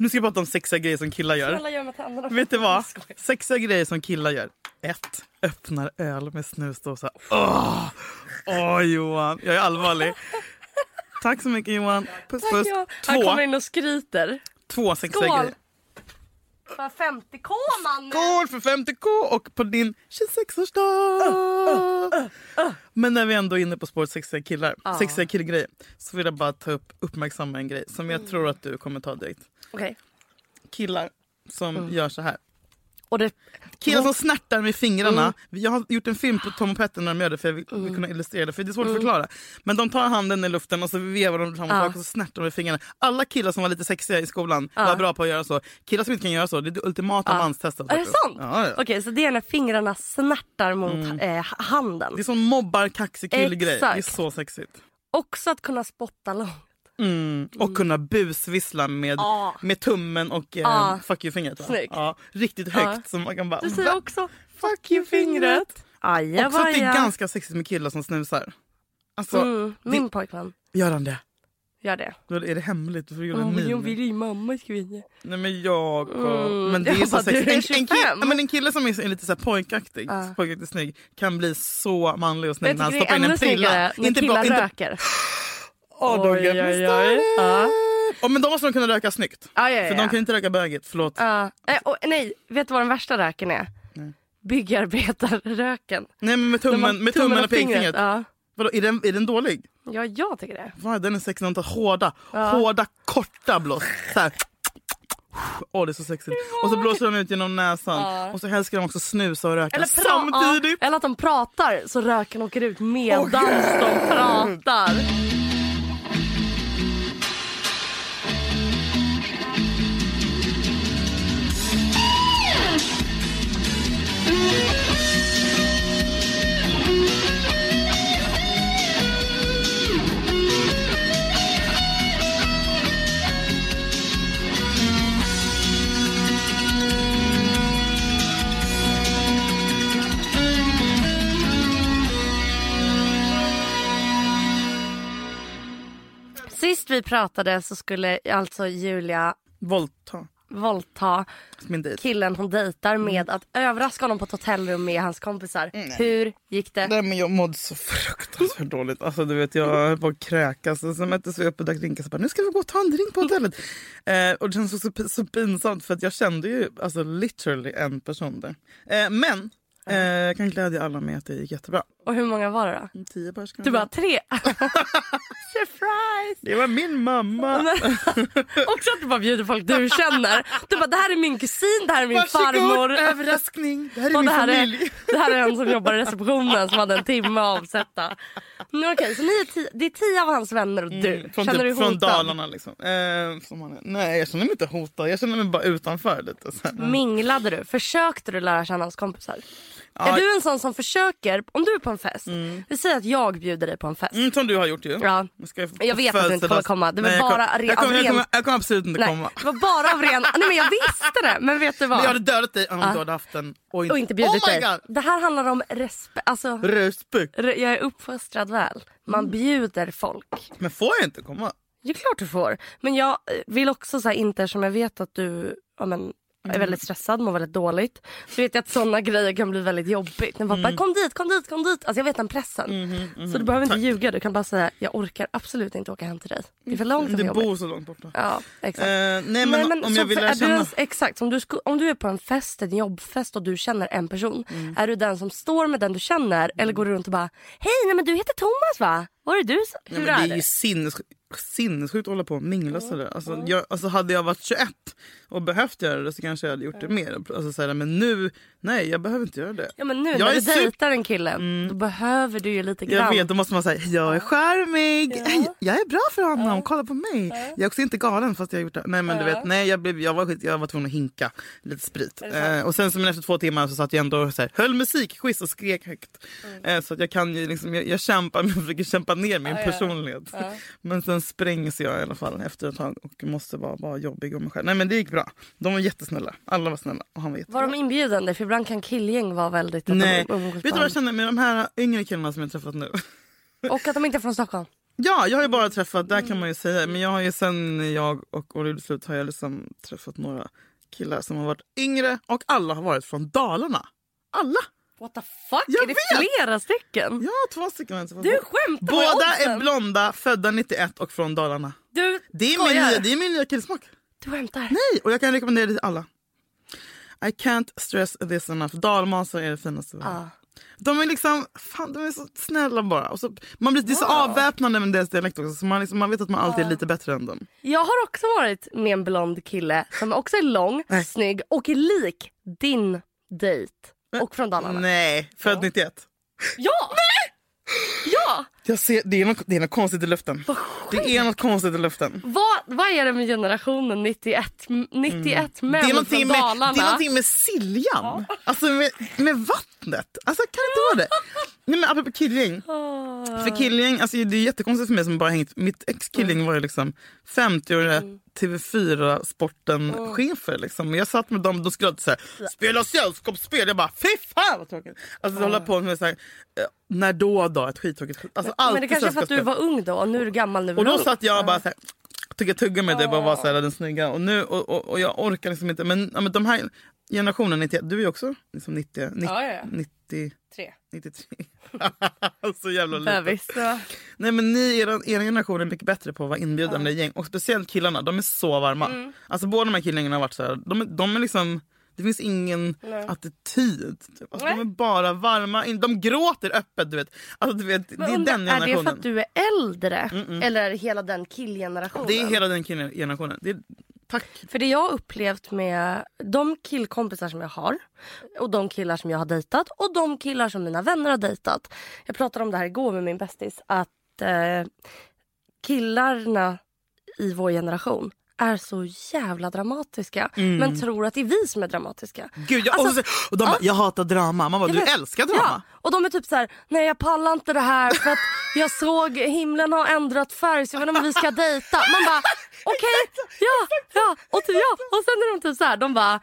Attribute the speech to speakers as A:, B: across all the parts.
A: Nu ska jag prata om sexiga grejer som killar gör.
B: Snälla gör med tänderna.
A: Vet du vad? Sexiga grejer som killar gör. Ett, Öppnar öl med snusdosa. Åh, Åh Johan, jag är allvarlig. Tack så mycket Johan. Puss
B: Tack,
A: puss.
B: Johan. Han
A: Två,
B: kommer in och skryter.
A: två sexiga
B: Skål!
A: grejer.
B: För 50k mannen!
A: Skål för 50k och på din 26-årsdag! Men när vi ändå är inne på spåret sexiga killar, sexiga killgrejer så vill jag bara ta upp, uppmärksamma en grej som
B: Mm.
A: jag tror att du kommer ta direkt.
B: Okej.
A: Killar som
B: Mm.
A: gör så här.
B: Och det...
A: Killar som snärtar med fingrarna.
B: Mm.
A: Jag har gjort en film på Tom och Petter när de gör det för jag vill, vill kunna illustrera det. För det är svårt att förklara. Men de tar handen i luften och så vevar de fram och
B: Mm.
A: Tillbaka och så snärtar de med fingrarna. Alla killar som var lite sexiga i skolan
B: Ja.
A: var bra på att göra så. Killar som inte kan göra så, det är det ultimata
B: Ja.
A: manstestet.
B: Är det sant?
A: Ja, ja.
B: Okej, så det är när fingrarna snärtar mot eh, handen.
A: Det är sån mobbar kaxig killgrej. Det är så sexigt.
B: Också att kunna spotta långt.
A: Mm. Och kunna busvissla med,
B: Ja.
A: med tummen och eh,
B: Ja.
A: fuck you-fingret. Ja, riktigt högt.
B: Ja.
A: Så man kan bara...
B: Du säger
A: "Va?
B: också
A: Fuck you-fingret.
B: Aja,
A: Också att det är ganska sexigt med killar som snusar. Alltså,
B: Mm, min pojkvän
A: gör han det?
B: gör det.
A: Då är det hemligt? En
B: Mm,
A: min.
B: jag vill ju mamma skriva.
A: Nej men Jakob.
B: Mm.
A: Men det är
B: Jag
A: så
B: bara,
A: sexigt.
B: är
A: En, en, kille,
B: 25.
A: ja, men en kille som är, är lite så här pojkaktig,
B: Ja.
A: pojkaktigt snygg kan bli så manlig och snygg
B: Jag
A: när han
B: det
A: stoppar in en prilla.
B: när
A: Inte
B: killar
A: bara, inte,
B: röker.
A: Kan
B: oj,
A: bli
B: oj.
A: större.
B: Ja.
A: Ja, men de måste de kunna röka snyggt.
B: Ja, ja,
A: För
B: ja.
A: de kan inte röka bögigt, förlåt.
B: Ja. Eh, och, nej, vet du vad den värsta röken är?
A: Nej.
B: Byggarbetarröken.
A: Nej men med
B: man-
A: tummen, med tummen och pekfingret.
B: Ja.
A: Vadå, är, den, är den dålig?
B: ja, jag tycker det.
A: Vad, den är sexig, de tar hårda,
B: Ja.
A: hårda korta blås. Så. Åh det är så sexigt. Och så blåser de ut genom näsan.
B: Ja.
A: Och så ska de också snusa och röka
B: Eller,
A: samtidigt.
B: Ja, eller att de pratar så röken åker ut medans
A: Åh,
B: de pratar. Pratade så skulle alltså Julia
A: Våldta
B: våldta killen hon dejtar med att överraska honom på ett hotellrum med hans kompisar. Hur gick det?
A: Nej, men jag mådde så fruktansvärt dåligt. Alltså, du vet, jag höll på att kräkas. Och så möttes vi upp och drack drinkar. Så bara, nu ska vi gå och ta en drink på hotellet. Eh, och det känns så, så, så pinsamt för att jag kände ju alltså, literally en person där. Eh, men eh, jag kan glädja alla med att det gick jättebra.
B: Och hur många var det då?
A: Tio pers kanske.
B: Du bara tre. Surprise!
A: Det var min mamma.
B: Också att du bara bjuder folk du känner. Du bara det här är min kusin, det här är min
A: Varsågod,
B: farmor.
A: överraskning. Det här är
B: Och
A: min
B: det här,
A: familj.
B: är, det här är en som jobbar i receptionen som hade en timme att avsätta. Men okej, så ni är tio, det är tio av hans vänner och du.
A: Mm, Från,
B: Känner du
A: typ,
B: dig
A: från? Dalarna liksom. Eh, han. Nej jag känner mig inte hotad. Jag känner mig bara utanför lite. Så här.
B: Minglade du? Försökte du lära känna hans kompisar? Är du en sån som försöker, om du är på en fest, vi säger att jag bjuder dig på en fest.
A: Mm, som du har gjort ju.
B: Ja.
A: Jag,
B: Jag vet att du inte kommer komma. Det var
A: Nej,
B: bara
A: kom, jag,
B: av
A: jag, kommer, jag kommer absolut inte
B: Nej,
A: komma.
B: det var bara av ren... Nej men jag visste det, men vet du vad?
A: Men jag hade dödat dig om
B: Ja.
A: du hade haft den och inte,
B: Och inte bjudit
A: oh
B: dig.
A: God.
B: Det här handlar om respekt. Alltså,
A: Respekt.
B: re- jag är uppfostrad väl. Man
A: Mm.
B: bjuder folk.
A: Men får jag inte komma?
B: Det är klart du får. Men jag vill också så här, inte, som jag vet att du ja, men,
A: Mm.
B: är väldigt stressad, mår väldigt dåligt. Så vet jag att såna grejer kan bli väldigt jobbigt. När folk
A: Mm.
B: kom dit, kom dit, kom dit. Alltså jag vet den pressen. Så du behöver inte ljuga, du kan bara säga jag orkar absolut inte åka hem till dig. Det är för långt och för
A: Du bor så långt borta.
B: Ja, exakt.
A: Eh, nej men, om
B: så
A: jag vill lära
B: är
A: känna...
B: exakt, om du, om du är på en fest, en jobbfest och du känner en person.
A: Mm.
B: Är du den som står med den du känner eller går du runt och bara Hej, nej men du heter Thomas va? Var är du? som-
A: Nej,
B: Hur
A: men det
B: är
A: är
B: det?
A: ju sinnessjukt, sinnessjukt att hålla på och mingla sådär. Alltså, jag, alltså, hade jag varit 21 och behövt göra det så kanske jag hade gjort det mer. Alltså, såhär, men nu, nej jag behöver inte göra det.
B: Ja men nu
A: Jag
B: när
A: är
B: du
A: super-
B: dejtar en kille då behöver du ju lite grann.
A: Jag vet, då måste man säga jag är charmig, jag är bra för honom, kolla på mig. Jag är också inte galen fast jag har gjort det. Nej men du vet, nej jag, blev, jag, var, skit- jag var tvungen att hinka lite sprit. Eh, och sen så, men efter två timmar så satt jag ändå och så här, höll musikquiz och skrek högt. Eh, så att jag kan ju liksom, jag, jag kämpar, jag försöker kämpa ner min personlighet. Men sen sprängs jag i alla fall efter ett tag och måste vara, vara jobbig om mig själv. Nej men det gick bra. De var jättesnälla, alla var snälla och han var jättebra.
B: Var de inbjudande? För ibland kan killgäng vara väldigt...
A: Nej,
B: de
A: vet du vad jag känner med de här yngre killarna som jag träffat nu?
B: Och att de inte är från Stockholm.
A: Ja, jag har ju bara träffat, där kan man ju säga, men jag har ju sen jag och Åre slut har jag liksom träffat några killar som har varit yngre och alla har varit från Dalarna. Alla!
B: What the fuck?
A: Jag
B: är det
A: vet!
B: flera stycken?
A: Ja, två stycken.
B: Du skämtar
A: Båda är blonda, födda 91 och från Dalarna.
B: Du
A: Det är, min nya, det är min nya killsmak.
B: Du skämtar?
A: Nej, och jag kan rekommendera det till alla. I can't stress this enough. Dalmasar är det finaste. vi.
B: Ja.
A: De är liksom, fan, de är så snälla bara. Och så, man blir, det är så avväpnande med deras dialekt också. Så man, liksom, man vet att man alltid är lite bättre än dem.
B: Jag har också varit med en blond kille som också är lång,
A: Nej.
B: snygg och är lik din dejt. Och från Dalarna.
A: Nej, född 91.
B: Ja! Ja!
A: Jag ser, det, är något, det är något konstigt i luften. Det är något konstigt i luften.
B: Vad, vad är det med generationen 91, m- 91 män
A: Mm. Det är,
B: från
A: med,
B: Dalarna?
A: det är någonting med siljan. Alltså med, med vattnet. Alltså kan det inte vara det? Nej men apropå Killing.
B: Ah.
A: För Killing, alltså det är jättekonstigt för mig som bara hängt. Mitt ex Killing var ju liksom 50-åriga
B: Mm.
A: TV4 sporten-chefer. Liksom. Jag satt med dem, de skulle alltid säga spela sällskapsspel. Jag bara fy fan vad tråkigt. Alltså hålla på med så här, eh, när då då, ett skittråkigt. Alltså,
B: Men det kanske är för att du var ung då och nu är du gammal nu.
A: Och då satt jag bara så här, tog ett tugga med det bara var så här, den snygga. Och, nu, och, och, och jag orkar liksom inte. Men, ja, men de här generationen 91, du är ju också liksom 90, 90,
B: Ja, ja, ja.
A: 90
B: Tre.
A: 93. så jävla lite.
B: Bebis. Ja.
A: Nej men ni, er, er generation är mycket bättre på att vara inbjudande gäng. Och speciellt killarna, de är så varma.
B: Mm.
A: Alltså båda de här killarna har varit så här, de, är- de är liksom det finns ingen
B: Nej.
A: attityd. Typ. Alltså, de är bara varma. In- De gråter öppet. Du vet. Alltså, du vet, det är den
B: undrar, är det
A: generationen.
B: för att du är äldre eller är det hela den killgenerationen?
A: Det är hela den killen- generationen. Det är, tack.
B: För det jag upplevt med de killkompisar som jag har och de killar som jag har dejtat och de killar som mina vänner har dejtat. Jag pratade om det här igår med min bästis att eh, killarna i vår generation är så jävla dramatiska men tror att det är vi som är dramatiska.
A: Gud, jag,
B: Alltså,
A: och, så, och de bara, jag hatar drama. Man bara, du älskar drama.
B: Ja, och de är typ så här, nej jag pallar inte det här för att jag såg himlen har ändrat färg så jag vet inte om vi ska dejta. Man bara okej, ja, ja, och, typ, ja. och sen är de typ så här, de bara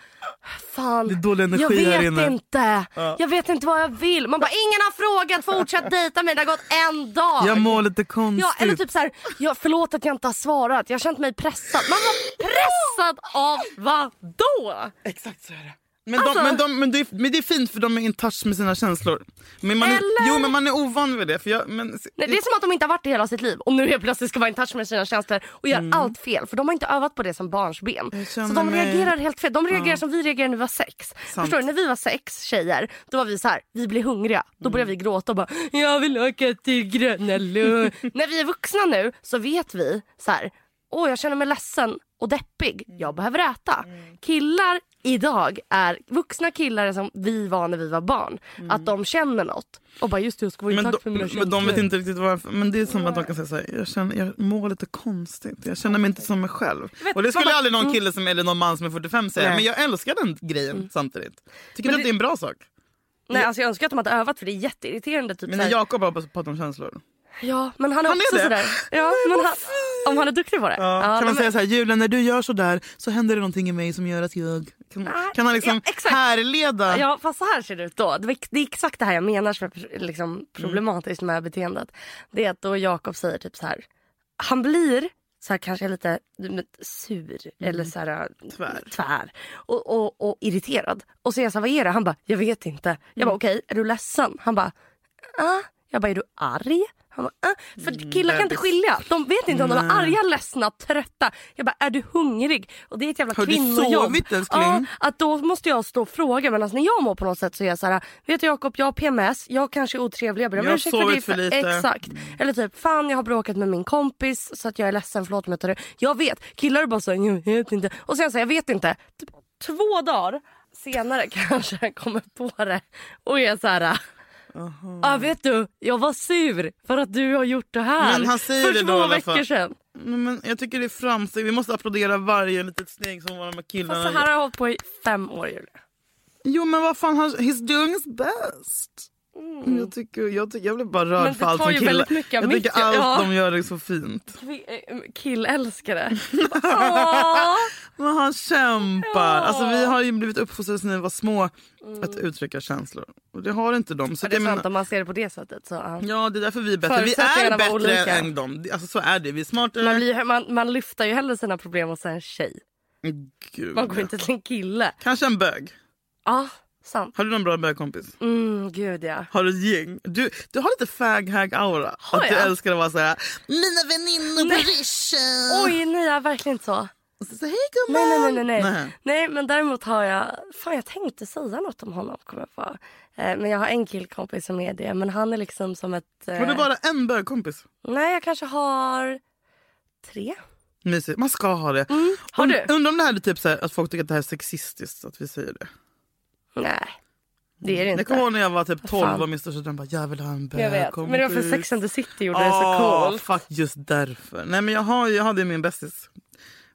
B: fan,
A: Det är dålig energi
B: jag vet
A: här inne.
B: inte, jag vet inte vad jag vill. Man bara ingen har frågat, fortsätt dejta mig, det har gått en dag.
A: Jag mår lite konstigt.
B: Ja, eller typ så här, ja, förlåt att jag inte har svarat, jag har känt mig pressad. Man var pressad av vad då?
A: Exakt så är det. Men,
B: Alltså-
A: de, men, de, men, det är, men det är fint för de är in touch med sina känslor. Men man är,
B: Eller?
A: jo men man är ovan vid det. För jag, men,
B: Nej, det är som att de inte har varit det hela sitt liv och nu helt plötsligt ska vara in touch med sina känslor och gör allt fel för de har inte övat på det som barnsben. Så de
A: mig-
B: reagerar helt fel. De reagerar som vi reagerar när vi var sex. Förstår du? När vi var sex tjejer då var vi så här, vi blir hungriga. Då börjar vi gråta och bara jag vill åka till Gröna Lund. när vi är vuxna nu så vet vi så här, åh jag känner mig ledsen och deppig. Jag behöver äta. Killar idag är vuxna killar som vi var när vi var barn. Att de känner något. Och bara just det, jag ska vara
A: men, de,
B: med mina
A: men de vet inte riktigt varför. Men det är som att de kan säga så här, jag, känner, jag mår lite konstigt. Jag känner mig inte som mig själv.
B: vet,
A: och det skulle
B: man bara-
A: aldrig någon kille som, eller någon man som är 45 säga.
B: Nej.
A: Men jag älskar den grejen samtidigt. Tycker
B: Men
A: du att det är en bra sak?
B: Nej, alltså jag önskar att de hade övat för det är jätteirriterande. Typ
A: Men Jakob har pratat om känslor.
B: Ja, men han är
A: Han är
B: också
A: det?
B: sådär. Ja, men han, om han är duktig på det.
A: Ja, kan man
B: men-
A: säga så här, Julia när du gör så där så händer det någonting i mig som gör att jag... Kan,
B: Nej,
A: kan han liksom
B: ja,
A: härleda?
B: Ja, fast så här ser det ut då. Det är, exakt det här jag menar som är liksom
A: Mm.
B: problematiskt med beteendet. Det är att då Jakob säger typ så här. Han blir så här kanske lite sur eller så här
A: Mm. Tvär.
B: tvär och, och, och irriterad. Och så är jag så här, vad är det? Han bara, jag vet inte. Jag
A: Mm.
B: bara, okej, är du ledsen? Han bara, ah. Jag bara, är du arg? Han bara, ah. För killar kan inte skilja. De vet inte om de är arga, ledsna, trötta. Jag bara, är du hungrig? Och det är ett jävla
A: Har du
B: kvinnojobb.
A: sovit, älskling?
B: Ja, att då måste jag stå och fråga. Men alltså, när jag mår på något sätt så är jag så här, vet du Jakob, jag har PMS, jag kanske är otrevlig, jag ber om
A: har
B: ursäkt för det.
A: för lite. Mm.
B: Exakt. Eller typ, fan jag har bråkat med min kompis så att jag är ledsen, förlåt mig. Jag, jag vet, killar är bara så här, jag vet inte. Och sen så jag vet inte. Typ, två dagar senare kanske jag kommer på det och är så här. Ja vet du, jag var sur för att du har gjort det här
A: Men han säger
B: för två veckor sedan.
A: Nej, Men jag tycker det är framsteg. Vi måste applådera varje litet steg som våra killarna
B: Fast så här har jag hållit på i fem år Julia.
A: Jo men vad fan, he's doing his best. Mm. Jag, tycker, jag, tycker, jag blir bara rörd för allt
B: som
A: killar.
B: Mycket
A: jag
B: tycker
A: allt ja. de gör är så fint.
B: Eh, killälskare.
A: Men han kämpar. Ja. Alltså, vi har ju blivit uppfostrade sedan vi var små mm. att uttrycka känslor. Och det har inte de.
B: Så det är sant menar... om man ser det på det sättet. Så,
A: ja. ja det är därför vi är bättre. Vi är bättre än dem. Alltså, så är det. Vi är smartare.
B: Man, blir, man, man lyfter ju hellre sina problem hos en tjej.
A: Gud,
B: man går inte till en kille.
A: Kanske en bög.
B: Ja. Sant.
A: Har du någon bra bögkompis?
B: Mm, gud ja.
A: Har du ett gäng? Du, du har lite fag-hag-aura. Att du älskar att vara såhär, mina väninnor på rischen.
B: Oj, nej jag är verkligen inte så.
A: Och så, hej gumman.
B: Nej, nej, nej, nej, nej. Nej, men däremot har jag, fan jag tänkte säga något om honom kommer jag på. Eh, men jag har en killkompis som är det. Men han är liksom som ett...
A: Eh... Har du bara en bögkompis?
B: Nej, jag kanske har tre.
A: Mysigt. Man ska ha det.
B: Mm. Har du?
A: Undrar om det här är typ så här, att folk tycker att det här är sexistiskt att vi säger det.
B: Nej. Det är det inte.
A: Jag kommer ihåg när jag var typ 12 och min största dröm bara jag vill ha en bögkompis.
B: Men det var för Sex and the City gjorde oh, det så coolt.
A: Fuck just därför. Nej men jag, har, jag hade min bästis.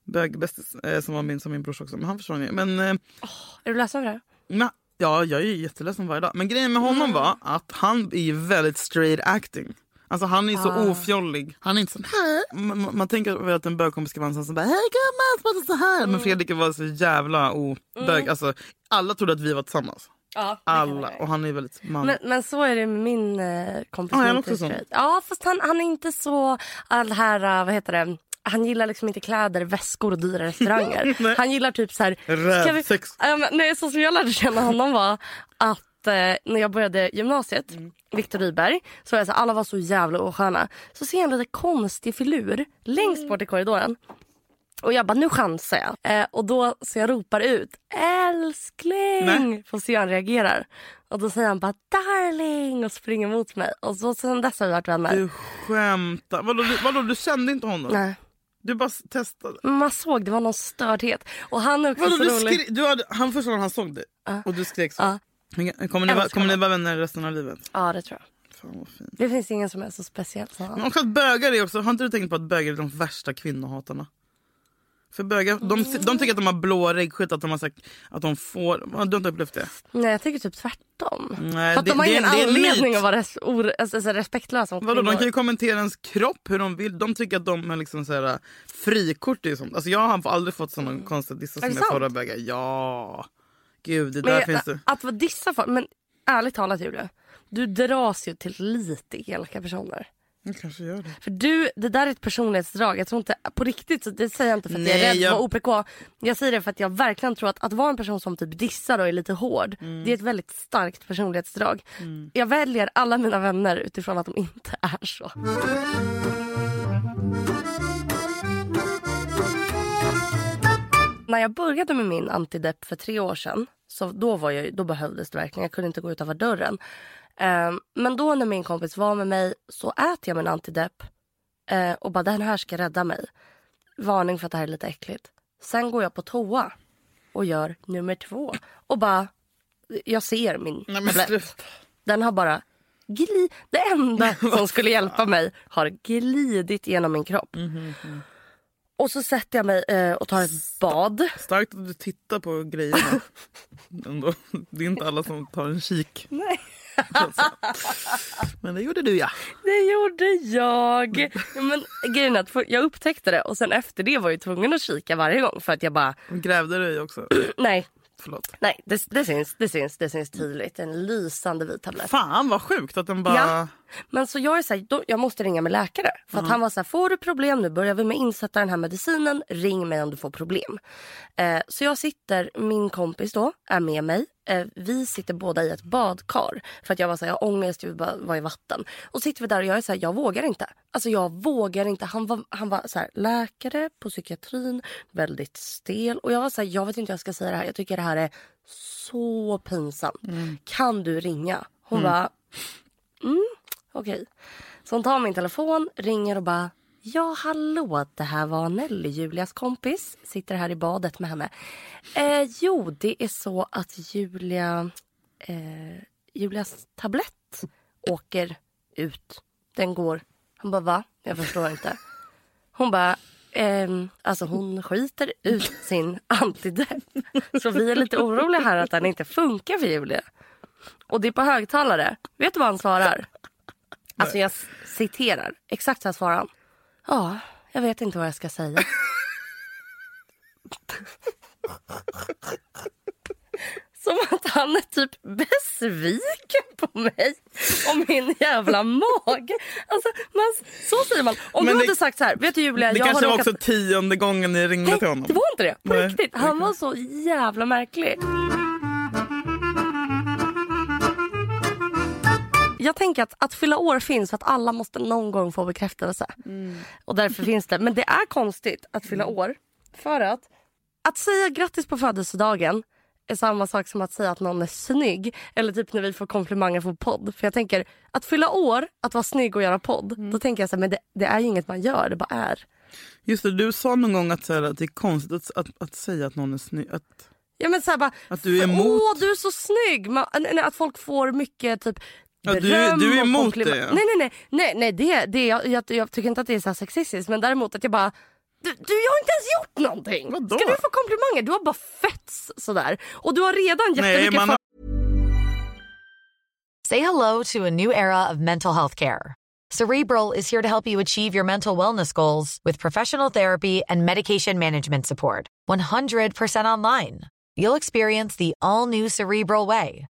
A: Bögbästis eh, som var min som min brors också. Men han försvann ju. Men, eh,
B: oh, är du ledsen för det?
A: Na, ja jag är jätteledsen varje dag. Men grejen med honom mm. var att han är väldigt straight acting. Alltså han är så ah. ofjollig. Han är inte sån här. Man, man tänker väl att en bögkompis ska vara en sån som bara hej gumman, så här. Mm. Men Fredrik var så jävla obög. Mm. Alltså, alla trodde att vi var tillsammans.
B: Ja,
A: Alla. Och han är väldigt man.
B: Men, men så är det med min eh, kompis.
A: Ah, är också så?
B: Ja, fast han, han är inte så all här, uh, vad heter det? Han gillar liksom inte kläder, väskor och dyra restauranger. han gillar typ så här...
A: Rävsex.
B: Um, nej, så som jag lärde känna honom var att eh, när jag började gymnasiet, mm. Viktor Rydberg, så var jag så här, alla var så jävla osköna. Så ser jag en lite konstig filur längst mm. bort i korridoren. Och jag bara, nu chansar jag. Eh, och då så jag ropar ut, älskling! Nej. Får se hur han reagerar. Och då säger han bara, darling! Och springer mot mig. Och så sen dess har vi varit vänner.
A: Du skämtar. Vadå, du, vadå, du kände inte honom?
B: Nej.
A: Du bara testade?
B: Man såg, det var någon stördhet. Och han är också vadå,
A: så
B: du rolig.
A: du hade, han första gången han såg dig uh. och du skrek så. Uh. Kommer, ni, kommer ni vara vänner resten av livet?
B: Ja, det tror jag.
A: Fan fint.
B: Det finns ingen som är så speciell som han.
A: Men också att bögar är också, har inte du tänkt på att bögar är de värsta kvinnohatarna? För bögar, de, de tycker att de har blå reggskylt, att de har sagt att de får... Du har inte upplevt det?
B: Nej jag tycker typ tvärtom.
A: Nej,
B: för att
A: det,
B: de har
A: det,
B: ingen det anledning att vara res, or, alltså, respektlösa mot
A: Vadå, De kan ju kommentera ens kropp hur de vill. De tycker att de är liksom så här, frikort. Är sånt. Alltså, jag har aldrig fått såna mm. konstiga dissar som jag får av bögar. Ja, gud det där men, finns det.
B: Att vara dissa för, men ärligt talat Julia. Du dras ju till lite elaka personer.
A: Jag kanske gör det.
B: För du, det där är ett personlighetsdrag. Jag tror inte, på riktigt, det säger jag inte för att Nej, jag är rädd jag... för OPK. Jag säger det för att jag verkligen tror att att vara en person som typ dissar och är lite hård. Mm. Det är ett väldigt starkt personlighetsdrag. Mm. Jag väljer alla mina vänner utifrån att de inte är så. När jag började med min antidepp för tre år sedan. Så då, var jag, då behövdes det verkligen. Jag kunde inte gå utanför dörren. Um, men då när min kompis var med mig så äter jag min antidepp uh, och bara den här ska rädda mig. Varning för att det här är lite äckligt. Sen går jag på toa och gör nummer två och bara jag ser min tablett. Den har bara glid, det enda som skulle hjälpa mig har glidit genom min kropp. Mm, mm, Och så sätter jag mig eh, och tar ett bad.
A: Starkt att du tittar på grejerna. det är inte alla som tar en kik.
B: Nej.
A: Men det gjorde du ja.
B: Det gjorde jag. Men grejen är att jag upptäckte det och sen efter det var jag tvungen att kika varje gång för att jag bara...
A: Grävde du i också?
B: Nej.
A: Förlåt.
B: Nej, det, det, syns, det, syns, det syns tydligt. En lysande vit tablett.
A: Fan vad sjukt att den bara...
B: Ja. Men så jag är så här, då, jag måste ringa med läkare. För mm. att han var så här, får du problem nu börjar vi med insätta den här medicinen. Ring mig om du får problem. Eh, så jag sitter, min kompis då är med mig. Eh, vi sitter båda i ett badkar. För att jag var så här, jag har ångest, jag vill bara vara i vatten. Och sitter vi där och jag är så här, jag vågar inte. Alltså jag vågar inte. Han var, han var så här, läkare på psykiatrin, väldigt stel. Och jag var så här, jag vet inte hur jag ska säga det här. Jag tycker det här är så pinsamt. Mm. Kan du ringa? Hon mm. bara, mm, okej. Okay. Så hon tar min telefon, ringer och bara Ja, hallå, det här var Nelly, Julias kompis. Sitter här i badet med henne. Eh, jo, det är så att Julia... Eh, Julias tablett åker ut. Den går... Han bara, va? Jag förstår inte. Hon bara, eh, alltså hon skiter ut sin antidepp. Så vi är lite oroliga här att den inte funkar för Julia. och det är på högtalare. Vet du vad han svarar? Alltså jag citerar. Exakt så här svarar han. Ja, jag vet inte vad jag ska säga. Som att han är typ besviken på mig och min jävla mage. Alltså, man, så säger man. Om
A: Men
B: du
A: det-
B: hade sagt så här, vet du Julia,
A: Det
B: jag
A: kanske
B: har
A: var
B: råkat...
A: också tionde gången ni ringde till
B: Nej,
A: honom.
B: det var inte det. På
A: Nej,
B: riktigt. Han var så jävla märklig. Jag tänker att, att fylla år finns för att alla måste någon gång få bekräftelse. Och därför finns det. Men det är konstigt att fylla år. För att att säga grattis på födelsedagen är samma sak som att säga att någon är snygg. Eller typ när vi får komplimanger på podd. För jag tänker, att fylla år, att vara snygg och göra podd. Då tänker jag så här, men det, det är ju inget man gör, det bara är.
A: Just det, du sa någon gång att, så här, att det är konstigt att, att, att säga att någon är snygg. Att,
B: Ja men så här bara,
A: Att du är emot-
B: Åh du är så snygg! Man, nej, nej, att folk får mycket typ
A: Ja, du- du är emot det, ja.
B: Nej nej nej, nej, nej det, det, jag, jag, jag tycker inte att det är så här sexistiskt men däremot att jag bara du, du jag har inte ens gjort någonting!
A: Vadå?
B: Ska du få komplimanger? Du har bara fötts sådär. Och du har redan
A: nej,
B: jättemycket
A: man
C: Say hello to a new era of mental health care. Cerebral is here to help you achieve your mental wellness goals with professional therapy and medication management support. 100% online. You'll experience the all new Cerebral Way,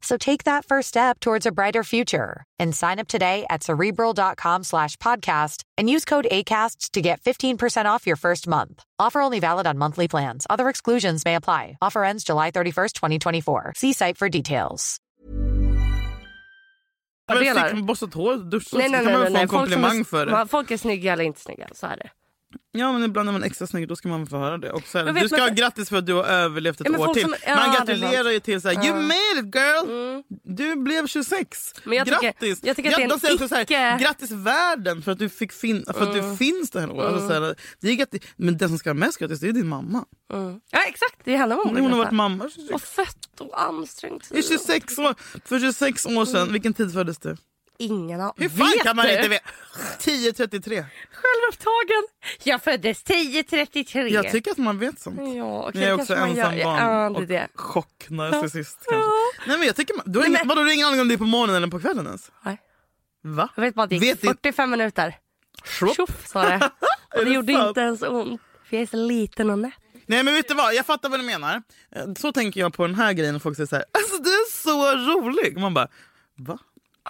C: So take that first step towards a brighter future and sign up today at cerebral.com slash podcast and use code ACAST to get 15% off your first month. Offer only valid on monthly plans. Other exclusions may apply. Offer ends July 31st, 2024. See site for details.
A: men
B: fördelar.
A: fick man borstat hår och duschat
B: Nej
A: så
B: nej nej. nej,
A: väl få en
B: nej. Folk, är,
A: för det.
B: man- folk är snygga eller inte snygga, så är det.
A: Ja men ibland är man extra snygg då ska man få höra det. Och så här,
B: vet,
A: du ska
B: men-
A: ha grattis för att du har överlevt ett
B: Ja,
A: år till.
B: som- ja,
A: man gratulerar ju till så här, you made it girl!
B: Mm.
A: Du blev 26.
B: Men jag tycker-
A: grattis!
B: jag tycker att det är en
A: också så här,
B: icke-
A: Grattis världen för att du, fick fin- för att du finns det här året. Alltså, så här, det är grattis. Men den som ska ha mest grattis det är din mamma.
B: Mm. Ja exakt, det är henne borde
A: Hon har varit mamma i 26
B: Och fött och ansträngt.
A: i 26 år. För 26 år sedan, vilken tid föddes du?
B: Ingen aning.
A: Hur fan
B: Vet
A: kan man
B: du?
A: inte veta? 10.33.
B: Självupptagen. Jag föddes 10.33.
A: Jag tycker att man vet sånt.
B: Ja, okej,
A: Jag är också ensam
B: gör.
A: barn
B: Ja, det det.
A: och chocknarcissist
B: Ja.
A: kanske. Nej men jag tycker man, du har
B: Nej,
A: ingen, vadå, du har ingen aning om det är på morgonen eller på kvällen ens?
B: Nej.
A: Va?
B: Jag vet bara att det gick
A: Vet inte-
B: 45 minuter. Tjoff sa det. Och det gjorde
A: sant?
B: inte ens ont. För jag är så liten och nätt.
A: Nej men vet du vad, jag fattar vad du menar. Eh, Så tänker jag på den här grejen och folk säger så här, alltså du är så rolig. Man bara, va?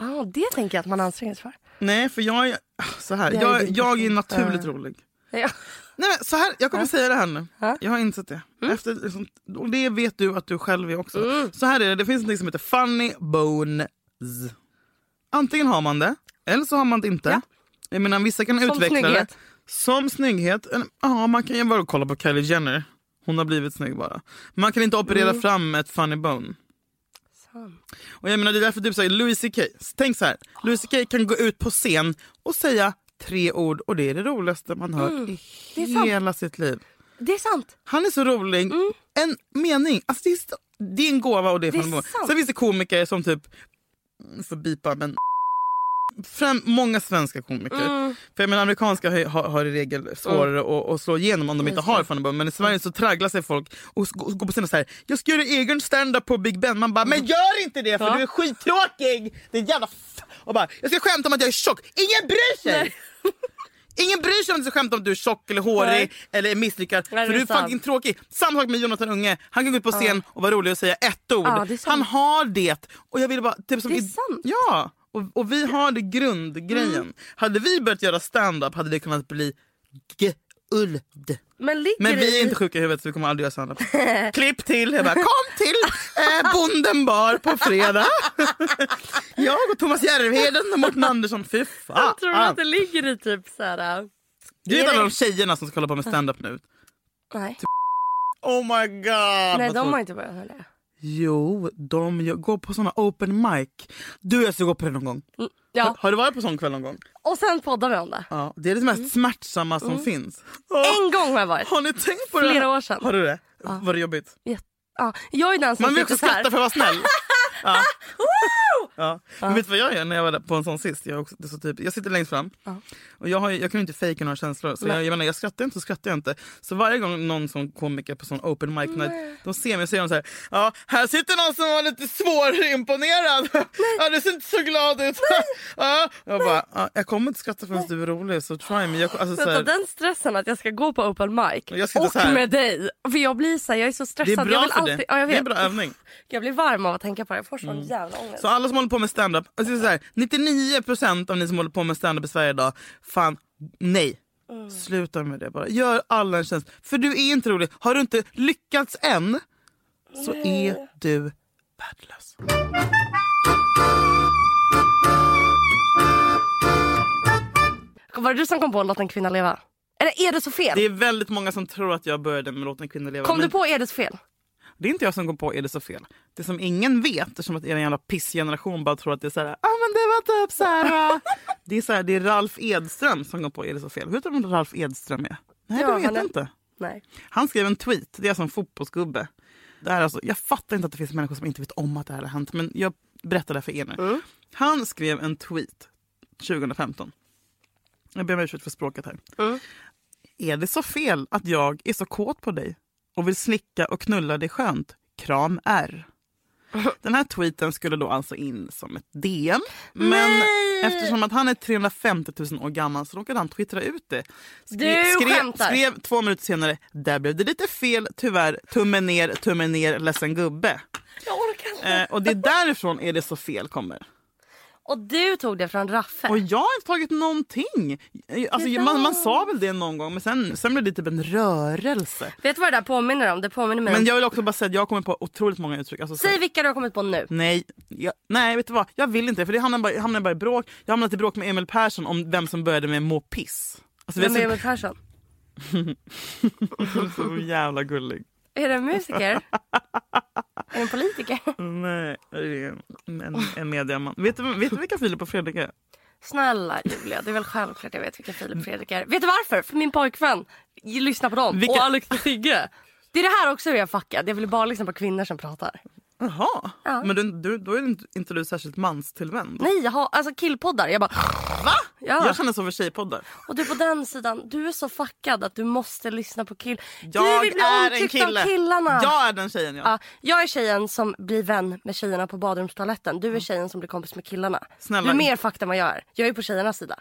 B: Ah, det tänker jag att man anstränger sig för.
A: Nej för jag är så här,
B: Jag är
A: jag, jag är naturligt
B: Ja.
A: rolig.
B: Ja.
A: Nej så här, jag kommer säga det här nu.
B: Ja.
A: Jag har insett det. Efter, liksom, och det vet du att du själv är också.
B: Mm.
A: Så här är det, det finns något som heter funny bones. Antingen har man det, eller så har man det inte.
B: Ja.
A: Jag menar vissa kan
B: Som
A: utveckla
B: snygghet.
A: det. Som snygghet. Ja, man kan ju bara kolla på Kylie Jenner. Hon har blivit snygg bara. Man kan inte operera
B: Mm.
A: fram ett funny bone. Och jag menar, det är därför typ säger Louis CK. Tänk så här, Louis CK kan gå ut på scen och säga tre ord och det är det roligaste man hört
B: Mm.
A: I
B: sant.
A: hela sitt liv.
B: Det är sant.
A: Han är så rolig.
B: Mm.
A: En mening. Alltså det, är, det är en gåva och det är,
B: Det är
A: fan
B: sant.
A: Sen finns det komiker som typ, får bipa men Främ, många svenska komiker.
B: Mm.
A: För jag menar, amerikanska har, har, i regel svårare att, att slå igenom om de inte har funny. Men i Sverige så tragglar sig folk och går på scenen och säger jag ska göra egen stand-up på Big Ben. Man bara, men gör inte det för
B: Ja.
A: du är skittråkig! Det är jävla och bara, jag ska skämta om att jag är tjock. Ingen bryr sig!
B: Nej.
A: Ingen bryr sig om du ska skämta om du är tjock eller hårig
B: Nej.
A: eller är misslyckad.
B: Nej,
A: för
B: det
A: du
B: är
A: är fucking tråkig. Samma sak med Jonathan Unge. Han kan gå ut på scen och vara rolig och säga ett ord.
B: Ja, är.
A: Han har det. Och jag vill bara, typ som
B: Det är sant.
A: Ja, och, och vi har det grundgrejen.
B: Mm.
A: Hade vi börjat göra stand-up hade det kunnat bli guld.
B: Men
A: Men vi är inte sjuka i huvudet så vi kommer aldrig göra stand-up. Klipp till, jag bara, kom till eh, Bonden bar på fredag. jag och Thomas Järvheden och Mårten Andersson. Fy fan.
B: Jag tror att det ligger i typ så här... äh,
A: Du vet
B: Är
A: alla de tjejerna som ska hålla på med stand-up nu?
B: Nej,
A: Oh my god.
B: Nej de har inte börjat med det.
A: Jo, de går på såna open mic. Du jag ska gå på det någon gång.
B: Mm, Ja.
A: Har du varit på sån kväll någon gång?
B: Och sen poddar vi om det.
A: Ja, det är det mest smärtsamma som finns. Åh,
B: En gång har jag varit.
A: har ni tänkt på det?
B: Flera år sedan.
A: Har du det? Var det jobbigt?
B: Jätte- Ja, jag är den som
A: Man vill också skratta för att vara snäll. Ja. Men vet du vad jag gör när jag var på en sån sist? Jag, är också, det är så typ, jag sitter längst fram och jag, har, jag kan ju inte fejka några känslor. Så jag, jag, menar, jag skrattar inte så skrattar jag inte. Så varje gång någon som komiker på sån open mic night, de ser mig och säger de så här, ja här sitter någon som var lite svårimponerad. Ja, du ser inte så glad ut. Ja. Jag bara, ja, jag kommer inte skratta förrän du är rolig så try me. Jag, alltså, så här,
B: den stressen att jag ska gå på open mic
A: Jag
B: och med dig. För jag blir så här, jag är så
A: det
B: stressad.
A: är
B: jag
A: bra
B: vill
A: för
B: alltid,
A: dig.
B: Ja, jag,
A: Det är
B: vet.
A: en bra övning.
B: jag blir varm av att tänka på det. Jag får sån jävla ångest.
A: Så alla som håller på med stand-up, alltså så här, 99% av ni som håller på med stand-up i Sverige idag, fan nej. Sluta med det bara. Gör alla en tjänst. För du är inte rolig. Har du inte lyckats än så är du värdelös.
B: Var det du som kom på Låt en kvinna leva? Eller är det så fel?
A: Det är väldigt många som tror att jag började med Låt en kvinna leva.
B: Kom
A: men
B: du på Är det så fel?
A: Det är inte jag som kom på Är det så fel. Det som ingen vet, eftersom att er jävla pissgeneration bara tror att det är så här, ah, men det var typ så här. det, är så här det är Ralf Edström som kom på Är det så fel. Vet du vem Ralf Edström är? Nej,
B: Ja,
A: det vet jag inte.
B: Nej.
A: Han skrev en tweet, det är alltså en fotbollsgubbe. Det här är alltså, jag fattar inte att det finns människor som inte vet om att det här har hänt, men jag berättar det för er nu. Han skrev en tweet 2015. Jag ber om ursäkt för språket här.
B: Mm.
A: Är det så fel att jag är så kåt på dig och vill slicka och knulla dig skönt? Kram R. Den här tweeten skulle då alltså in som ett DM. Men
B: Nej!
A: eftersom att han är 350 000 år gammal så råkade han twittra ut det.
B: Du
A: skrev, skrev två minuter senare, där blev det lite fel tyvärr. Tummen ner, tummen ner, ledsen gubbe.
B: Jag orkar inte.
A: Eh, och det är därifrån är det så fel kommer.
B: Och du tog det från Raffe.
A: Och jag har inte tagit någonting. Alltså, man, man sa väl det någon gång men sen, sen blev det typ en rörelse.
B: Vet du vad det där påminner om? Det påminner mig
A: Men
B: om...
A: jag vill också bara säga att jag har kommit på otroligt många uttryck. Alltså, så-
B: Säg vilka du har kommit på nu.
A: Nej, jag, nej, vet du vad? Jag vill inte för det hamnar bara, hamnar bara i bråk. Jag hamnade i bråk med Emil Persson om vem som började med må piss. Alltså,
B: Vem är Emil Persson?
A: så, så jävla gullig.
B: Är det en musiker? är det en politiker?
A: Nej, det är en, en, en mediaman. Vet du, vet du vilka Filip och Fredrik är?
B: Snälla Julia, det är väl självklart jag vet vilka Filip och Fredrik är. Vet du varför? För min pojkvän lyssnar på dem.
A: Vilka-
B: Och Alex och Sigge. Det är det här också jag är fuckad. Jag vill bara lyssna på kvinnor som pratar.
A: Jaha,
B: Ja.
A: men du, du, då är inte, du särskilt manstillvänd.
B: Nej, jag har alltså killpoddar. Jag bara...
A: Va?
B: Ja.
A: Jag känner så för tjejpoddar.
B: Och du på den sidan, du är så fuckad att du måste lyssna på kill. du
A: Jag
B: vill bli
A: är en kille.
B: av killarna.
A: Jag är den tjejen ja.
B: Ja, jag är tjejen som blir vän med tjejerna på badrumstoaletten. Du är tjejen som blir kompis med killarna.
A: Snälla.
B: Du är mer fucked än vad jag är. Jag är på tjejernas sida.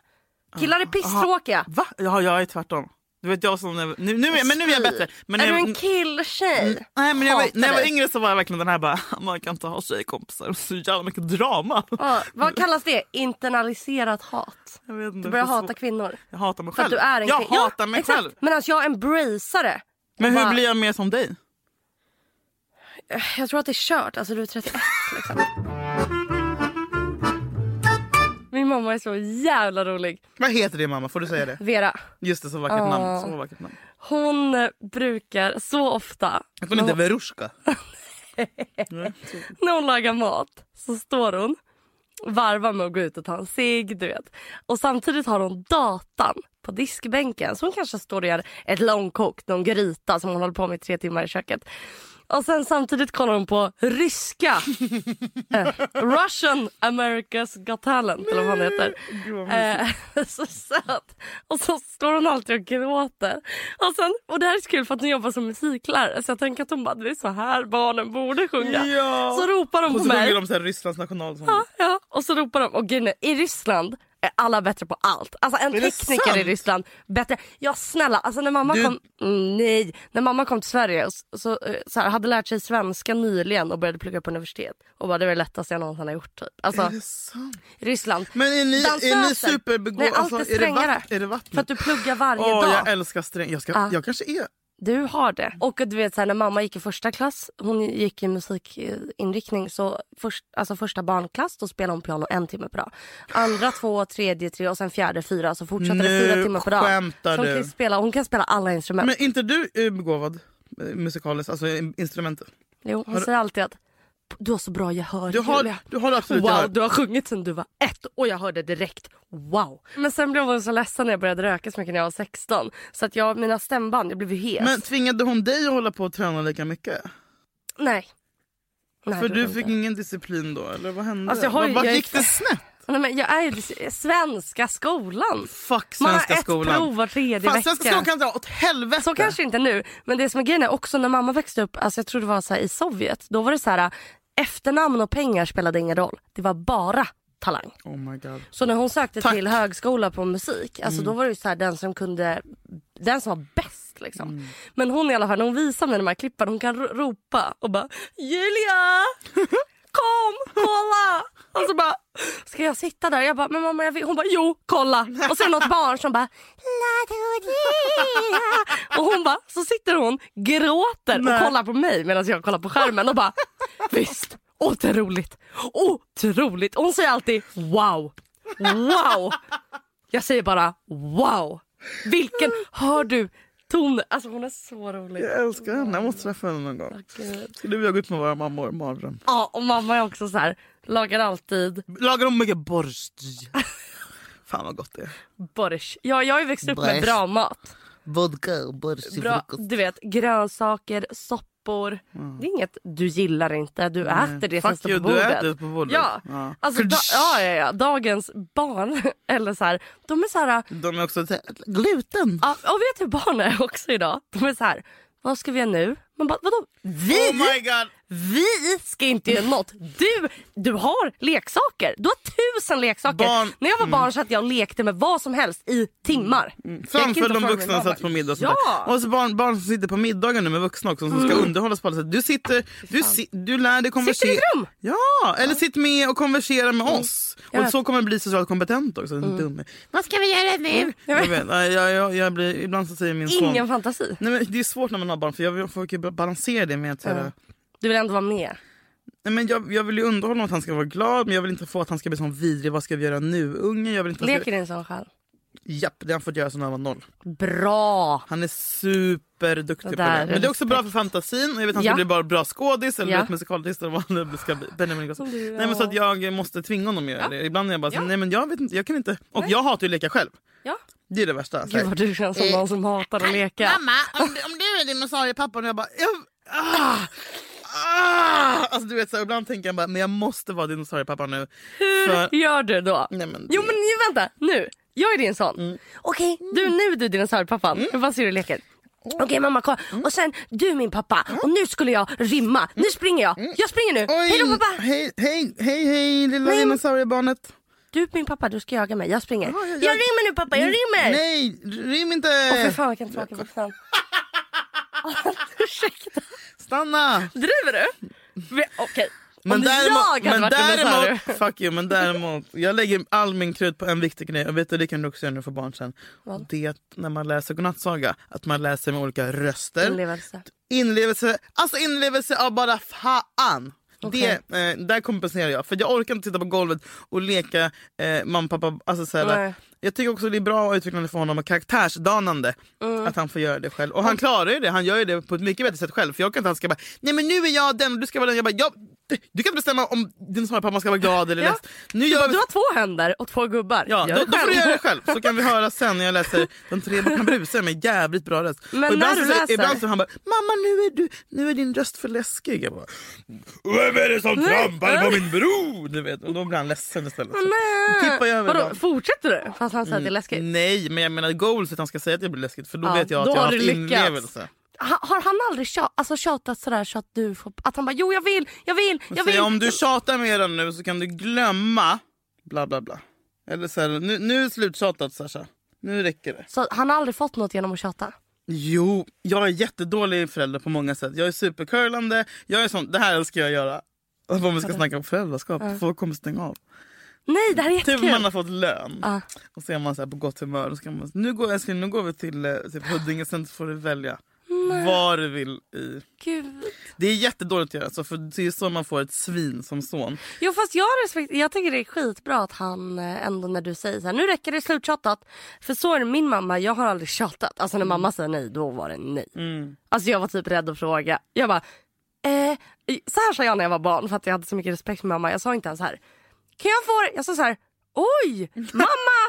B: Killar är pisstråkiga.
A: Va? Ja, jag är tvärtom. Du vet jag som... Nu, nu, men nu är jag bättre. Men
B: är
A: när
B: du
A: jag-
B: en killtjej?
A: Nej, men jag, var, när jag var yngre så var jag verkligen den här bara, man kan inte ha tjejkompisar, så jävla mycket drama.
B: Ja, vad kallas det? Internaliserat hat.
A: Jag, vet inte,
B: Du börjar
A: det är så-
B: hata kvinnor.
A: Jag hatar mig
B: För
A: själv.
B: att du är en
A: jag
B: kvin-
A: hatar
B: ja,
A: mig
B: exakt.
A: själv.
B: Men alltså jag embracear det.
A: Men hur
B: bara-
A: blir jag mer som dig?
B: Jag tror att det är kört. Alltså du är 31 liksom. Min mamma är så jävla rolig.
A: Vad heter din mamma? Får du säga det?
B: Vera.
A: Just det, så vackert
B: Åh.
A: namn. Så vackert namn.
B: Hon brukar så ofta
A: Jag kunde inte Verushka.
B: när hon lagar mat så står hon varvar med att gå ut och ta en cigg, du vet. Och samtidigt har hon datan på diskbänken. Så hon kanske står och gör ett långkokt, någon gryta som hon håller på med i tre timmar i köket. Och sen samtidigt kollar hon på ryska. eh, Russian America's Got Talent eller vad han heter. Eh, så söt. Och så står hon alltid och gråter. Och, sen, och det här är så kul för att hon jobbar som musiklärare. Så jag tänker att hon bara, det är så här barnen borde sjunga.
A: Ja.
B: Så ropar de
A: Och
B: på
A: så
B: mig.
A: sjunger de så här Rysslands nationalsång.
B: Ja, ja. Och så ropar de, och grejen i Ryssland är alla bättre på allt. Alltså en tekniker i Ryssland, bättre. Ja snälla, alltså när mamma
A: Du-
B: kom, mm, nej, när mamma kom till Sverige och så, så, eh, så här, hade lärt sig svenska nyligen och började plugga på universitet. Och bara det var det lättaste jag någonsin har gjort typ. Alltså
A: Är det sant?
B: Ryssland.
A: Men är ni, är ni superbegåvade?
B: Nej, allt är
A: är, det
B: strängare.
A: vatt, är det vattnet?
B: För att du pluggar varje
A: Åh,
B: dag.
A: jag älskar sträng. Jag, ska,
B: Ja.
A: jag kanske är...
B: Du har det. Och du vet så här, när mamma gick i första klass, hon gick i musikinriktning, så först, alltså första barnklass då spelade hon piano en timme per dag. Andra två, tredje, tre och sen fjärde, fyra. Så fortsatte det
A: Nu
B: fyra timmar per dag.
A: skämtar
B: så hon,
A: du.
B: kan spela, hon kan spela alla instrument.
A: Men inte du är begåvad eh, musikaliskt, alltså in- instrumentet?
B: jo, hon säger alltid att du har så bra gehör
A: Du har, du har absolut
B: Wow,
A: gehör.
B: du har sjungit sen du var ett och jag hörde direkt wow. Men sen blev hon så ledsen när jag började röka så mycket när jag var 16. Så att jag, mina stämband, jag blev ju hes.
A: Men tvingade hon dig att hålla på och träna lika mycket?
B: Nej. Nej
A: För du
B: var
A: fick
B: inte.
A: ingen disciplin då eller vad hände?
B: Alltså, jag har
A: Vart
B: jag är-
A: gick det snett?
B: Nej, men jag är ju svenska skolan.
A: Fuck
B: Man har
A: svenska
B: ett
A: skolan.
B: prov var tredje
A: Fan,
B: vecka.
A: svenska skolan kan dra åt helvete.
B: Så kanske inte nu. Men det som är grejen är också när mamma växte upp, alltså jag tror det var så här, i Sovjet. Då var det så här efternamn och pengar spelade ingen roll. Det var bara talang.
A: Oh my god.
B: Så när hon sökte
A: Tack.
B: till högskola på musik, alltså då var det så här, den som kunde, den som var bäst liksom. Men hon i alla fall, när hon visar mig de här klippen, hon kan ro- ropa och bara Julia! Kom, kolla! Och så bara, ska jag sitta där? Jag bara, men mamma jag vill. Hon bara, jo, kolla. Och det något barn som bara. Och hon bara, så sitter hon, gråter och kollar på mig medan jag kollar på skärmen och bara, visst, otroligt, otroligt. Och hon säger alltid wow, wow. Jag säger bara wow. Vilken, hör du ton? Alltså hon är så rolig.
A: Jag älskar henne, jag måste träffa henne någon gång. Du och jag gå ut med våra mammor? Mardröm.
B: Ja, och mamma är också så här, lagar alltid
A: Lagar de mycket borst? Fan vad gott det är.
B: borsch. Ja, jag har ju växt upp med
A: Borsch.
B: bra mat.
A: Vodka och till
B: Bra, du vet, grönsaker, soppor. Det är inget du gillar inte, du äter det som
A: Fuck
B: står
A: you,
B: på
A: du
B: bordet.
A: äter på bordet.
B: Ja,
A: Ja.
B: Alltså, da, ja, ja, ja, dagens barn, eller så här, de är så här,
A: De är också gluten.
B: ja, och vet du hur barn är också idag? De är så här, vad ska vi göra nu? Man bara, vadå? Vi?
A: Oh.
B: Vi ska inte göra något. Du, du har leksaker. Du har tusen leksaker.
A: Barn-
B: När jag var barn så att jag och lekte med vad som helst i timmar. Gick
A: Framför de vuxna satt på middag och
B: Ja. Mm.
A: Och så barn, barn som sitter på middagar nu med vuxna också som ska underhållas på alla sätt. Du sitter, du, si, du lär dig konversera.
B: Sitter i ett rum.
A: Ja, eller sitt med och konversera med oss.
B: Mm. Jag
A: Och
B: vet.
A: så kommer du bli socialt kompetent också. Mm. Dum. Vad ska vi göra nu? Jag vet, jag, jag, jag blir, ibland så säger min son...
B: Ingen fantasi.
A: Nej, men det är svårt när man har barn för jag försöker balansera det med att här,
B: Du vill ändå vara med.
A: Nej, men jag, jag vill ju underhålla honom att han ska vara glad men jag vill inte få att han ska bli sån vidrig. Vad ska vi göra nu? Unge, jag vill inte...
B: Leker
A: Ska...
B: din son själv?
A: Japp, det har han fått göra sedan han var noll.
B: Bra!
A: Han är superduktig
B: Det
A: på det. Men det är också bra för fantasin. Och jag vet att han
B: Ja.
A: ska bli bara bra skådis eller
B: Ja.
A: ja. musikalartist eller vad han ska bli. Benjamin Ingrosso.
B: Som du,
A: Nej men så
B: ja.
A: att jag måste tvinga honom att göra
B: Ja.
A: det. Ibland är jag bara så,
B: Ja.
A: nej men jag vet inte, jag kan inte. Och jag hatar ju att leka själv.
B: Ja.
A: Det är det värsta.
B: Gud vad du känns som
A: Eh,
B: någon som hatar att leka.
A: Mamma, om, om du är dinosauriepappan och jag bara... Jag, ah, ah, alltså du vet så här, ibland tänker jag bara, men jag måste vara dinosauriepappa nu. För,
B: Hur gör du då?
A: nej, men,
B: Jo men vänta, nu. Jag är din son. Okej, du nu är du dinosauriepappan. Mm. Vad ser du i leken? Okej mamma kolla. Och sen du min pappa. Och nu skulle jag rimma. Nu springer jag. Jag springer nu.
A: Oj,
B: Hej då pappa.
A: Hej, hej, hej, hej lilla
B: Nej,
A: dinosauriebarnet.
B: Du är min pappa, du ska jaga mig. Jag springer.
A: Ja, jag-
B: Jag
A: jag-
B: rymmer nu pappa, jag rymmer.
A: Nej, rym inte!
B: Åh för fan vilken tråkig vuxen. Ursäkta.
A: Stanna!
B: Driver du? Okej.
A: Men däremot, men däremot, fuck you, men däremot, jag lägger all min krut på en viktig grej och vet du, det kan du också göra när du får barn sen.
B: Vad?
A: Det är att när man läser godnattsaga, att man läser med olika röster.
B: Inlevelse.
A: Inlevelse, alltså inlevelse av bara fan.
B: Okej.
A: Det, eh, där kompenserar jag. För jag orkar inte sitta på golvet och leka eh, mamma pappa. Alltså, så här,
B: Nej.
A: Jag tycker också det är bra och utvecklande för honom och karaktärsdanande
B: Mm.
A: att han får göra det själv. Och han klarar ju det, han gör det på ett mycket bättre sätt själv. För jag kan inte han ska bara, nej men nu är jag den och du ska vara den. Jag bara, jag, du kan bestämma om dinosauriepappan ska vara glad eller
B: Ja.
A: ledsen. Nu
B: Du,
A: gör
B: har två händer och två gubbar.
A: Ja,
B: Gör
A: då, då får du göra det själv. Så kan vi höra sen när jag läser De tre bockarna Bruse med jävligt bra röst.
B: Men
A: och ibland
B: när du
A: så,
B: läser-
A: Ibland så han bara, mamma nu är, du, nu är din röst för läskig. Jag bara, vem är det som trampar på min bro? Du vet, och då blir han ledsen istället. Så
B: Nej.
A: tippar jag över
B: Vadå, fortsätter du? Fast han säger att det är läskigt.
A: Nej, men jag menar goals att han ska säga att det blir läskigt för då
B: Ja,
A: vet jag att jag har haft inlevelse.
B: Ha, har han aldrig tjat, alltså tjatat sådär så att du får... Att han bara jo jag vill, jag vill, jag vill.
A: om du tjatar med den nu så kan du glömma bla bla bla. Eller så här, nu, nu är det sluttjatat Sasha. Nu räcker det.
B: Så han har aldrig fått något genom att tjata?
A: Jo, jag är jättedålig förälder på många sätt. Jag är supercurlande. Jag är sån, det här älskar jag göra. Och Om vi ska snacka om föräldraskap, folk kommer stänga av.
B: Nej det här är
A: Typ
B: jättekul.
A: man har fått lön
B: Ja.
A: och så är man så på gott humör. Och så kan man, nu, går, älskling, nu går vi till eh, typ Huddinge, sen får du välja vad du vill i.
B: Gud.
A: Det är jättedåligt att göra så, för det är så man får ett svin som son.
B: Jo fast jag, respekt, jag tycker det är skitbra att han eh, ändå när du säger så här, nu räcker det sluttjatat. För så är det min mamma, jag har aldrig tjatat. Alltså när mamma säger nej då var det nej.
A: Mm.
B: Alltså jag var typ rädd att fråga. Jag bara, Eh, så här sa jag när jag var barn för att jag hade så mycket respekt för mamma. Jag sa inte ens så här. Kan jag få det? Jag sa så här. Oj, mamma,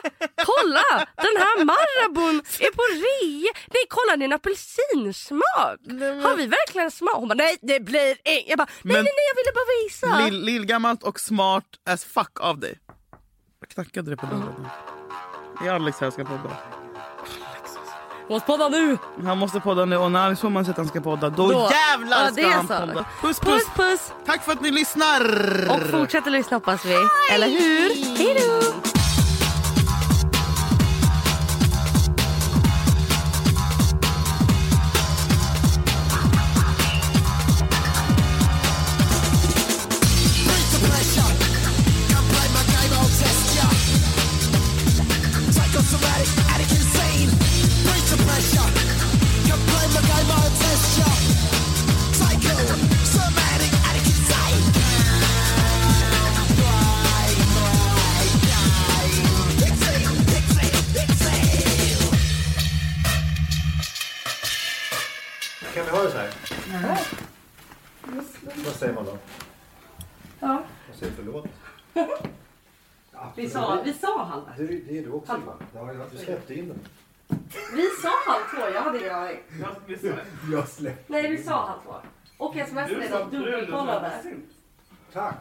B: kolla! Den här Marabon är på rea. Nej, kolla det är en apelsinsmak. Har vi verkligen smak? Hon bara, nej det blir inget. Jag bara, nej,
A: Men-
B: nej, nej, jag ville bara visa.
A: Lill, lillgammalt och smart as fuck av dig. Jag knackade det på dörren. Är Alex här och ska podda?
B: Måste podda nu.
A: Han måste podda nu och när Alex får man säga att han ska podda då,
B: Då.
A: jävlar
B: Ja,
A: ska han
B: så.
A: podda. Puss puss.
B: Puss puss.
A: Tack för att ni lyssnar.
B: Och fortsätt att lyssna hoppas vi. Eller hur? Hej
D: Kan vi ha det så här? Vad säger man då?
B: Ja.
D: Vad säger förlåt?
B: Vi sa, vi sa halv.
D: Det, är- det är du också Ivan. Du släppte in den.
B: Vi sa halv två, jag hade ingen aning.
D: Jag släppte.
B: Nej, vi sa halv två. Och smsade och dubbelkollade.
D: Tack.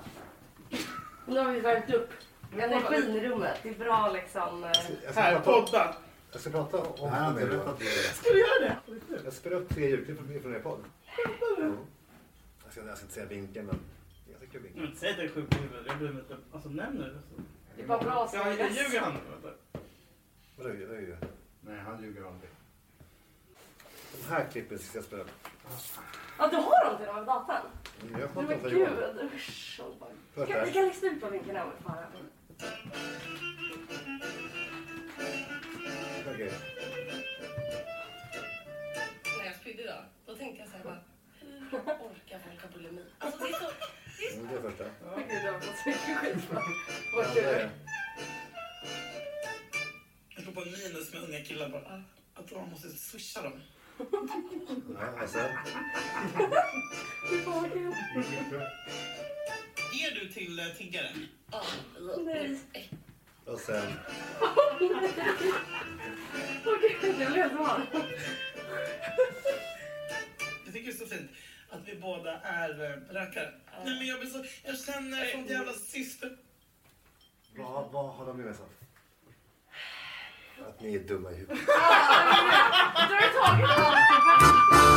B: Nu har vi värmt upp. Energin i rummet. Det är bra liksom. eh,
D: Jag ska
A: Här,
D: prata,
A: podda.
D: Jag ska prata om
E: Nej,
D: det.
E: men det
A: Ska du göra det?
D: Jag spelar upp tre ljudklipp från från er podd. Mm. Jag ska, jag ska inte säga vinkeln men jag tycker vinkeln.
A: Men säg att jag är sjuk i huvudet. Jag mig inte. Alltså nämn det.
B: Det är bara bra att säga
A: jag ljuger han. Vänta.
D: Vadå, det är ju-
E: Nej, han ljuger aldrig.
D: De här klippen ska jag spela upp.
B: Ja, du har dem till dem över datorn?
D: Mm, Jag
B: Men
D: pratar för
B: gud,
D: Johan.
B: usch.
D: Först
B: Kan- Vi
D: här.
B: kan lista ut vad vinkeln är om får höra.
D: Okej.
B: När jag spydde idag, då tänkte jag så här bara, hur orkar folk ha bulimi? Alltså det är så...
D: Mm, Det är första.
B: Gud, jag har fått så mycket skit för.
D: Ja, det är-
A: Jag står på minus med unga killar bara. Att man måste swisha dem.
D: Ja, sen.
A: Ger du till uh, tiggare?
B: Nej.
D: Och sen.
B: Okej, det blev så.
A: Jag tycker det är så fint att vi båda är uh, rökare. Nej men jag blir så... Jag känner som jävla syster.
D: Vad, vad har de med sig? Att ni är dumma i huvudet.
B: Du har tagit allt.